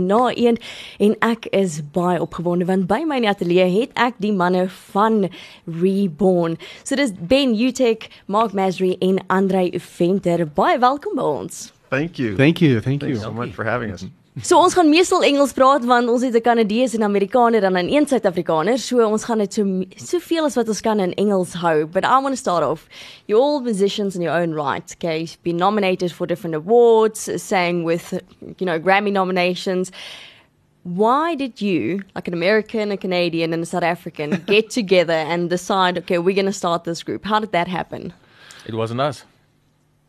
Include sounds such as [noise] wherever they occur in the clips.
na een en ek is baie opgewonde want by my in die ateljee het ek die manne van Reborn. So dis Ben Utek, Mark Masry en Andre Venter. Baie welkom by ons. Thank you. Thank you. Thank you. Thanks so much for having us. So ons gaan meestal Engels praat want ons het 'n Kanadees en Amerikaner dan 'n een Suid-Afrikaner. So ons gaan dit so soveel as wat ons kan in Engels hou. But I want to start off. You're all musicians in your own right. Okay, you've been nominated for different awards, sang with you know Grammy nominations. Why did you, like an American, a Canadian, and a South African, [laughs] get together and decide, okay, we're going to start this group? How did that happen? It wasn't us.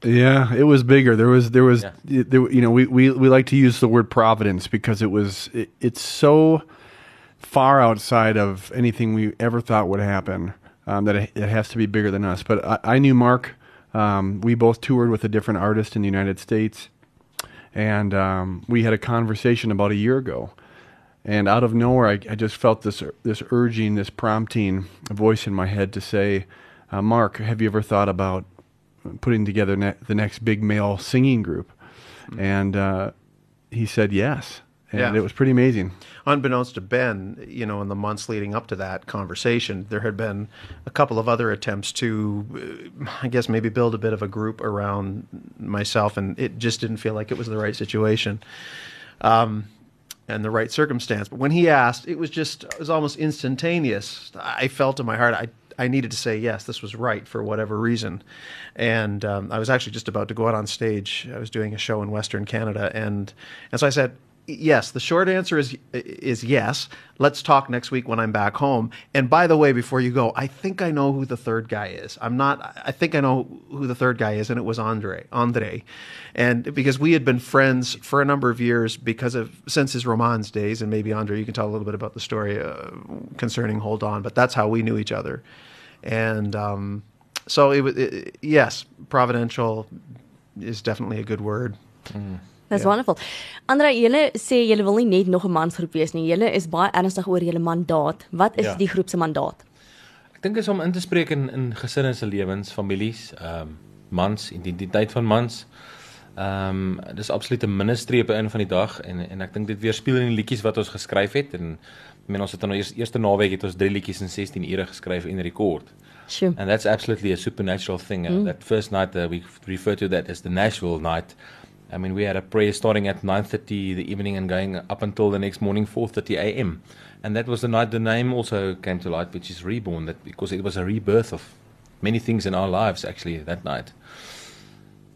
Yeah, it was bigger. There was there was Yeah. there, you know we, we we like to use the word providence because it was it, it's so far outside of anything we ever thought would happen um, that it, it has to be bigger than us. But I, I knew Mark. Um, we both toured with a different artist in the United States, and um, we had a conversation about a year ago. And out of nowhere, I, I just felt this this urging, this prompting voice in my head to say, uh, "Mark, have you ever thought about putting together ne- the next big male singing group?" And uh, he said yes, and Yeah. it was pretty amazing. Unbeknownst to Ben, you know, in the months leading up to that conversation, there had been a couple of other attempts to, uh, I guess, maybe build a bit of a group around myself, and it just didn't feel like it was the right situation. Um, and the right circumstance. But when he asked, it was just it was almost instantaneous. I felt in my heart I I needed to say yes, this was right for whatever reason. And um, I was actually just about to go out on stage. I was doing a show in Western Canada, and and so I said. Yes, the short answer is is yes. Let's talk next week when I'm back home. And by the way, before you go, I think I know who the third guy is. I'm not. I think I know who the third guy is, and it was Andre. Andre, and because we had been friends for a number of years because of since his Romanz days, and maybe Andre, you can tell a little bit about the story uh, concerning Hold On, but that's how we knew each other, and um, so it was. Yes, providential is definitely a good word. That's Ja. wonderful. Andre, julle sê julle wil nie net nog 'n mansgroep wees nie. Julle is baie ernstig oor julle mandaat. Wat is Ja. die groep se mandaat? Ek dink is om in te spreek in in gesinne se lewens, families, ehm um, mans, identiteit van mans. Ehm um, dis absoluut 'n ministry op een van die dag en en ek dink dit weerspieël in die liedjies wat ons geskryf het en ek meen ons het dan nou eers eerste naweek het ons 3 liedjies in 16 ure geskryf en rekord. And that's absolutely a supernatural thing. Uh, That first night, uh, we refer to that as the Nashville night. I mean, we had a prayer starting at 9:30 the evening and going up until the next morning 4:30 a.m. And that was the night the name also came to light, which is reborn. That because it was a rebirth of many things in our lives actually that night.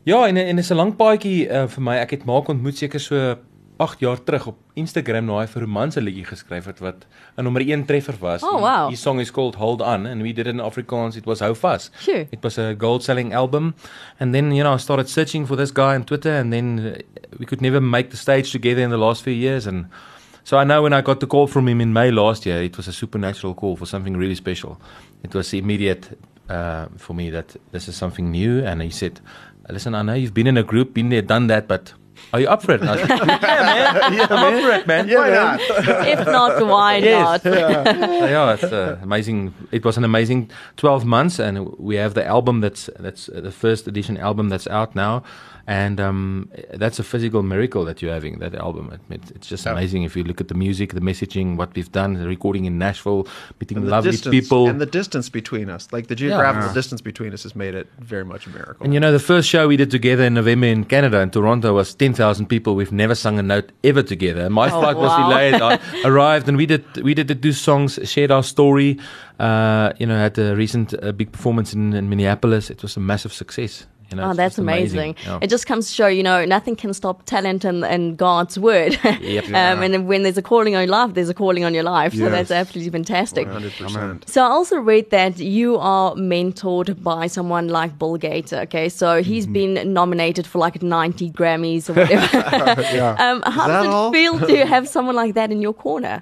Ja, en en is 'n lang paadjie uh, vir my. Ek het maak ontmoet seker so 8 jaar terug op Instagram nou hy vir romanse liedjie geskryf het wat 'n nommer 1 treffer was. Oh, wow. His song is called Hold On and we did it in Afrikaans. It was Hou Vas. Sure. It was a gold selling album. And then, you know, I started searching for this guy on Twitter and then uh, we could never make the stage together in the last few years and so I know when I got the call from him in May last year, it was a supernatural call for something really special. It was immediate uh, for me that this is something new and he said, "Listen, I know you've been in a group, been there, done that, but are you up for it?" And I was like, "Yeah, man. [laughs] Yeah, I'm up for it, man. Why not? [laughs] If not, why Yes. not? So, [laughs] yeah, it's uh, amazing. It was an amazing 12 months, and we have the album that's that's uh, the first edition album that's out now, and um, that's a physical miracle that you're having that album. It, it's just Yeah. amazing if you look at the music, the messaging, what we've done, the recording in Nashville, meeting And the lovely distance people. and the distance between us, like the geographical Yeah. distance between us, has made it very much a miracle. And you know, the first show we did together in November in Canada, in Toronto, was 10,000 people. We've never sung a note ever together. My Oh, flight was delayed. I [laughs] arrived and we did, we did the two songs, shared our story. Uh, you know, had a recent uh, big performance in, in Minneapolis. It was a massive success. You know, Oh, that's just amazing. Yeah. It just comes to show, you know, nothing can stop talent and, and God's word. [laughs] Yep. [laughs] um, and when there's a calling on your life, there's a calling on your life. So that's absolutely fantastic. 100%. So I also read that you are mentored by someone like Bill Gaither. Okay, so he's Mm-hmm. been nominated for like 90 Grammys or whatever. [laughs] yeah. um, how that does it all? feel to have someone like that in your corner?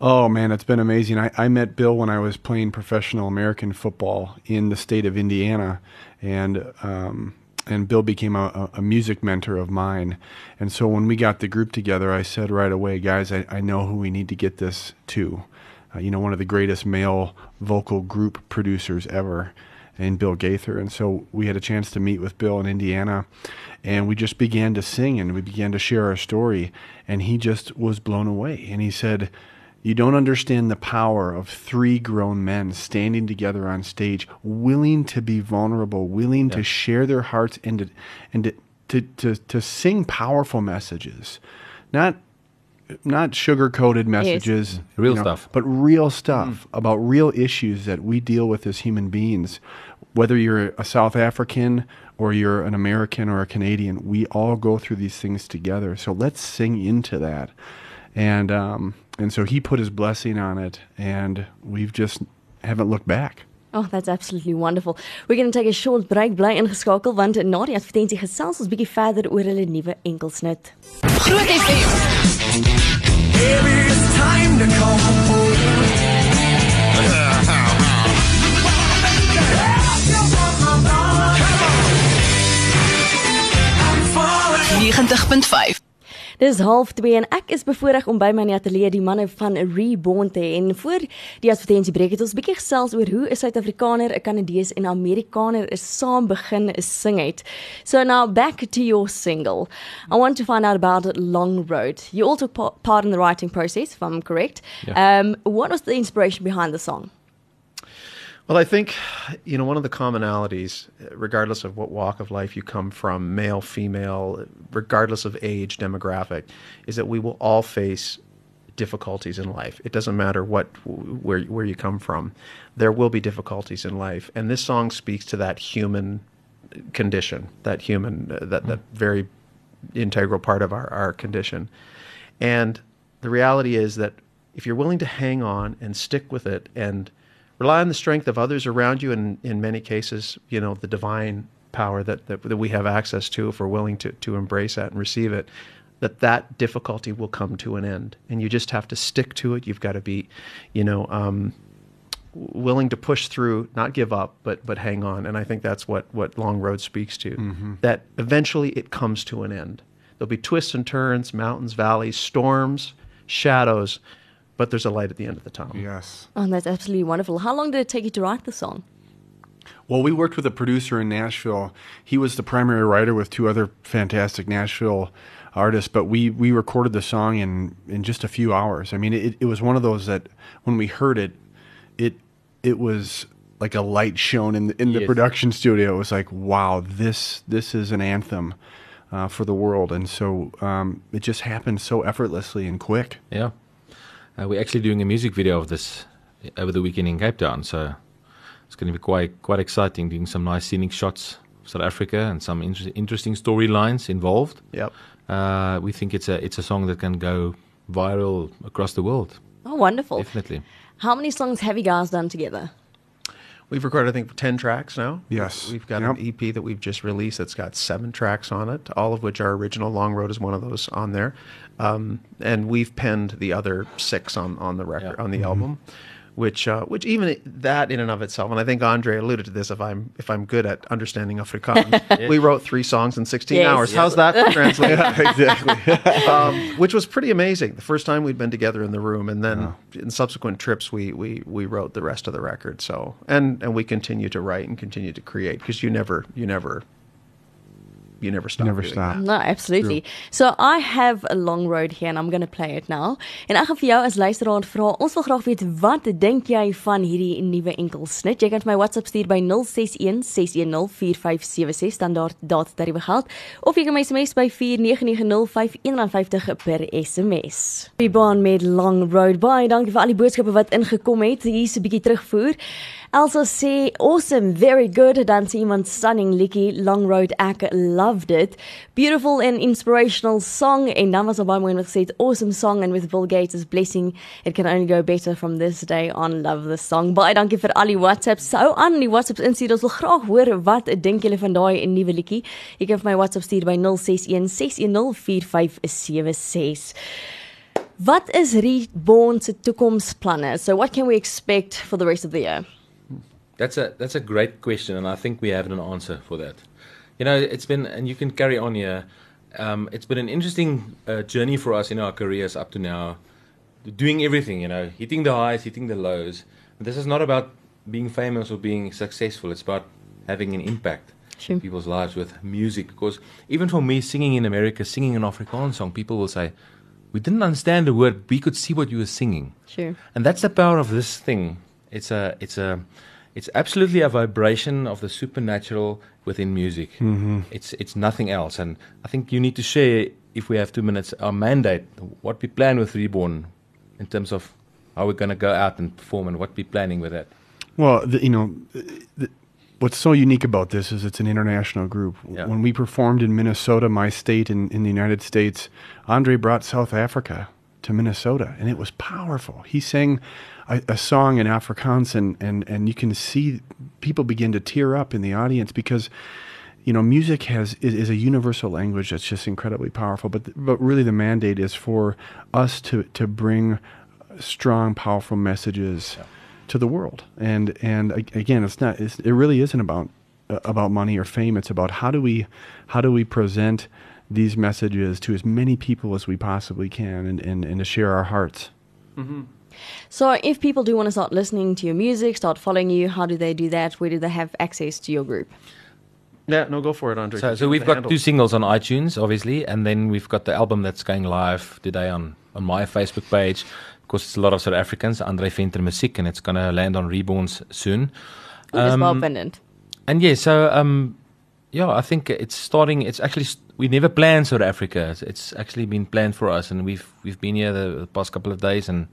Oh man, it's been amazing. I, I met Bill when I was playing professional American football in the state of Indiana, and um, and Bill became a, a music mentor of mine. And so when we got the group together, I said right away, guys, I, I know who we need to get this to. Uh, you know, one of the greatest male vocal group producers ever. and Bill Gaither. And so we had a chance to meet with Bill in Indiana, and we just began to sing and we began to share our story. And he just was blown away. And he said, you don't understand the power of three grown men standing together on stage, willing to be vulnerable, willing yeah. to share their hearts and to, and to, to, to, to sing powerful messages. Not not sugar coated messages, yes. real you know, stuff, but real stuff mm. about real issues that we deal with as human beings. Whether you're a South African or you're an American or a Canadian, we all go through these things together. So let's sing into that. And um, and so he put his blessing on it, and we've just haven't looked back. Oh, that's absolutely wonderful. We're going to take a short break. Bly ingeskakel want na die advertensie gesels ons bietjie verder oor hulle nuwe enkelsnit. Groot FM. Baby, it's time to come home. Negentig punt vyf. Dis half 2 en ek is bevoorreg om by my ateljee die manne van Reborn te hê. En voor die advertensie breek het ons bietjie gesels oor hoe 'n Suid-Afrikaner, 'n Kanadees en 'n Amerikaner is saam begin sing het. So now back to your single. I want to find out about Long Road. You also part in the writing process, if I'm correct. Yeah. Um, what was the inspiration behind the song? Well, I think, you know, one of the commonalities, regardless of what walk of life you come from, male, female, regardless of age, demographic, is that we will all face difficulties in life. It doesn't matter what where where you come from. There will be difficulties in life, and this song speaks to that human condition, that human uh, that that very integral part of our our condition. And the reality is that if you're willing to hang on and stick with it and rely on the strength of others around you, and in many cases, you know, the divine power that, that, that we have access to if we're willing to, to embrace that and receive it, that that difficulty will come to an end. And you just have to stick to it. You've got to be, you know, um, willing to push through, not give up, but but hang on. And I think that's what what Long Road speaks to. Mm-hmm. That eventually it comes to an end. There'll be twists and turns, mountains, valleys, storms, shadows, but there's a light at the end of the tunnel. Yes. Oh, that's absolutely wonderful. How long did it take you to write the song? Well, we worked with a producer in Nashville. He was the primary writer with two other fantastic Nashville artists, but we, we recorded the song in, in just a few hours. I mean, it, it was one of those that when we heard it, it it was like a light shown in the, in the yes. production studio. It was like, wow, this this is an anthem uh, for the world, and so um, it just happened so effortlessly and quick. Yeah. Uh, we're actually doing a music video of this over the weekend in Cape Town, so it's going to be quite quite exciting. Doing some nice scenic shots of South Africa and some inter- interesting storylines involved. Yep. Uh, we think it's a it's a song that can go viral across the world. Oh, wonderful! Definitely. How many songs have you guys done together? We've recorded, I think, 10 tracks now. Yes. We've got yep. an EP that we've just released that's got seven tracks on it, all of which are original. Long Road is one of those on there. Um, and we've penned the other six on, on the record, on the mm-hmm. album which uh, which even that in and of itself, and I think Andre alluded to this. If I'm if I'm good at understanding Afrikaans, [laughs] we wrote three songs in 16 yes, hours. Yes. How's that translate? [laughs] exactly. [laughs] um, which was pretty amazing. The first time we'd been together in the room, and then in subsequent trips, we we we wrote the rest of the record. So and and we continue to write and continue to create because you never you never you never stop. Never stop. That. No, absolutely. True. So I have a long road here and I'm going to play it now. En ek gaan vir jou as luisteraar vra, ons wil graag weet wat dink jy van hierdie nuwe enkelsnit? Jy kan my WhatsApp stuur by 061 610 4576 standaard data tariewe geld of jy kan my SMS by 49905 per SMS. We baan met long road by. Dankie vir al die boodskappe wat ingekom het. Hier is 'n bietjie terugvoer. Elsa sê awesome, very good. Dan sê iemand stunning liedjie, Long Road ek loved it. Beautiful and inspirational song en dan was daar baie mooi gesê awesome song and with Bill Gates' blessing it can only go better from this day on. Love the song. Baie dankie vir al die WhatsApps. Sou aan die WhatsApps instuur. Ons wil graag hoor wat dink julle van daai nuwe liedjie. Jy kan vir my WhatsApp stuur by 061 610 4576. What is Reborn se toekomsplanne? So what can we expect for the rest of the year? That's a that's a great question, and I think we have an answer for that. You know, it's been, and you can carry on here. Um, it's been an interesting uh, journey for us in our careers up to now, doing everything. You know, hitting the highs, hitting the lows. This is not about being famous or being successful. It's about having an impact Sure. in people's lives with music. Because even for me, singing in America, singing an Afrikaans song, people will say, "We didn't understand the word. We could see what you were singing." Sure. And that's the power of this thing. It's a, it's a, it's absolutely a vibration of the supernatural within music. Mm-hmm. It's, it's nothing else. And I think you need to share, if we have two minutes, our mandate, what we plan with Reborn, in terms of how we're going to go out and perform and what we're planning with that. Well, the, you know, the, what's so unique about this is it's an international group. Yeah. When we performed in Minnesota, my state in, in the United States, Andre brought South Africa to Minnesota, and it was powerful. He sang a, a song in Afrikaans, and, and, and you can see people begin to tear up in the audience because you know, music has is, is a universal language that's just incredibly powerful. But but really, the mandate is for us to to bring strong, powerful messages to the world. And and again, it's not. It's, it really isn't about uh, about money or fame. It's about how do we how do we present these messages to as many people as we possibly can, and and, and to share our hearts. So, if people do want to start listening to your music, start following you, how do they do that? Where do they have access to your group? Yeah, no, go for it, Andre. So, so we've got handle. two singles on iTunes, obviously, and then we've got the album that's going live today on, on my Facebook page. Of course, it's a lot of South Africans, Andre Venter Music, and it's going to land on Reborns soon. Ooh, as well, Um, Pendant. And yeah, so um, yeah, I think it's starting. It's actually st- we never planned South Africa. It's, it's actually been planned for us, and we've we've been here the, the past couple of days, and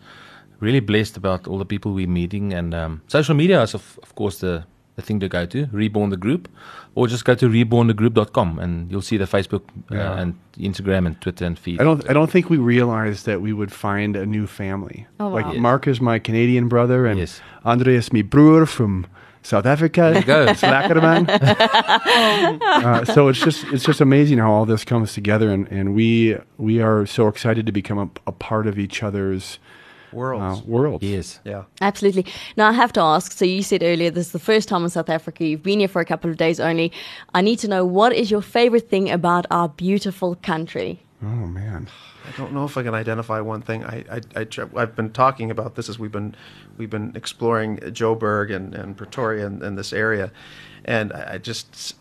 really blessed about all the people we're meeting. And um, social media is of, of course the the thing to go to. Reborn the group, or just go to rebornthegroup.com, and you'll see the Facebook Yeah. uh, and Instagram and Twitter and feed. I don't I don't think we realized that we would find a new family. Oh, wow. Like Yes. Mark is my Canadian brother, and Yes. Andre is my broer from South Africa. you go. Slackerman. [laughs] uh, so it's just it's just amazing how all this comes together, and, and we we are so excited to become a, a part of each other's uh, worlds. worlds. Yes. Yeah. Absolutely. Now, I have to ask so, you said earlier this is the first time in South Africa. You've been here for a couple of days only. I need to know what is your favorite thing about our beautiful country? Oh man. I don't know if I can identify one thing. I, I, I I've been talking about this as we've been we've been exploring Joburg and, and Pretoria and, and this area, and I, I just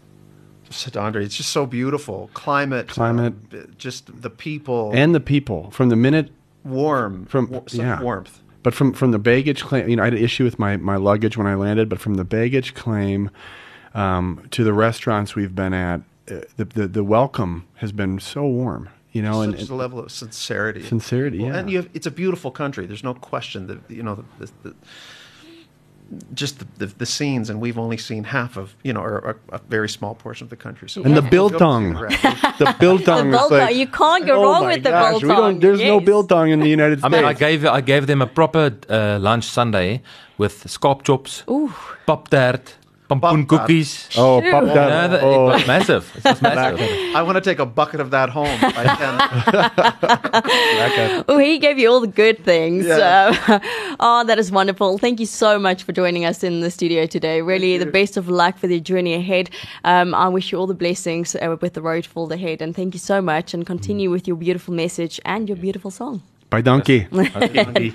said Andre, it's just so beautiful. Climate, Climate. uh, just the people, And the people from the minute warm from yeah warmth. But from from the baggage claim, you know, I had an issue with my my luggage when I landed. But from the baggage claim um, to the restaurants we've been at, uh, the, the the welcome has been so warm. You know, and, Such a level of sincerity. Sincerity, Well, yeah. And you have, it's a beautiful country. There's no question that you know the, the, the just the, the, the scenes, and we've only seen half of you know, or, a, a very small portion of the country. So and the Go- biltong, the [laughs] the biltong, The biltong, like you can't go oh wrong my with the gosh, we biltong, don't- There's no yes. biltong in the United States. [laughs] I mean, I gave I gave them a proper uh, lunch Sunday with scalp chops, Ooh. pop tart, pompoen Pop cookies. oh, pop that. know, that- oh. It was massive. It was massive. I want to take a bucket of that home. if I [laughs] can. Oh, he gave you all the good things. Yeah. Uh, [laughs] oh, that is wonderful. Thank you so much for joining us in the studio today. Really, the best of luck for the journey ahead. Um, I wish you all the blessings uh, with the road full ahead. And thank you so much. And continue with your beautiful message and your beautiful song. By donkey. [laughs] Okay.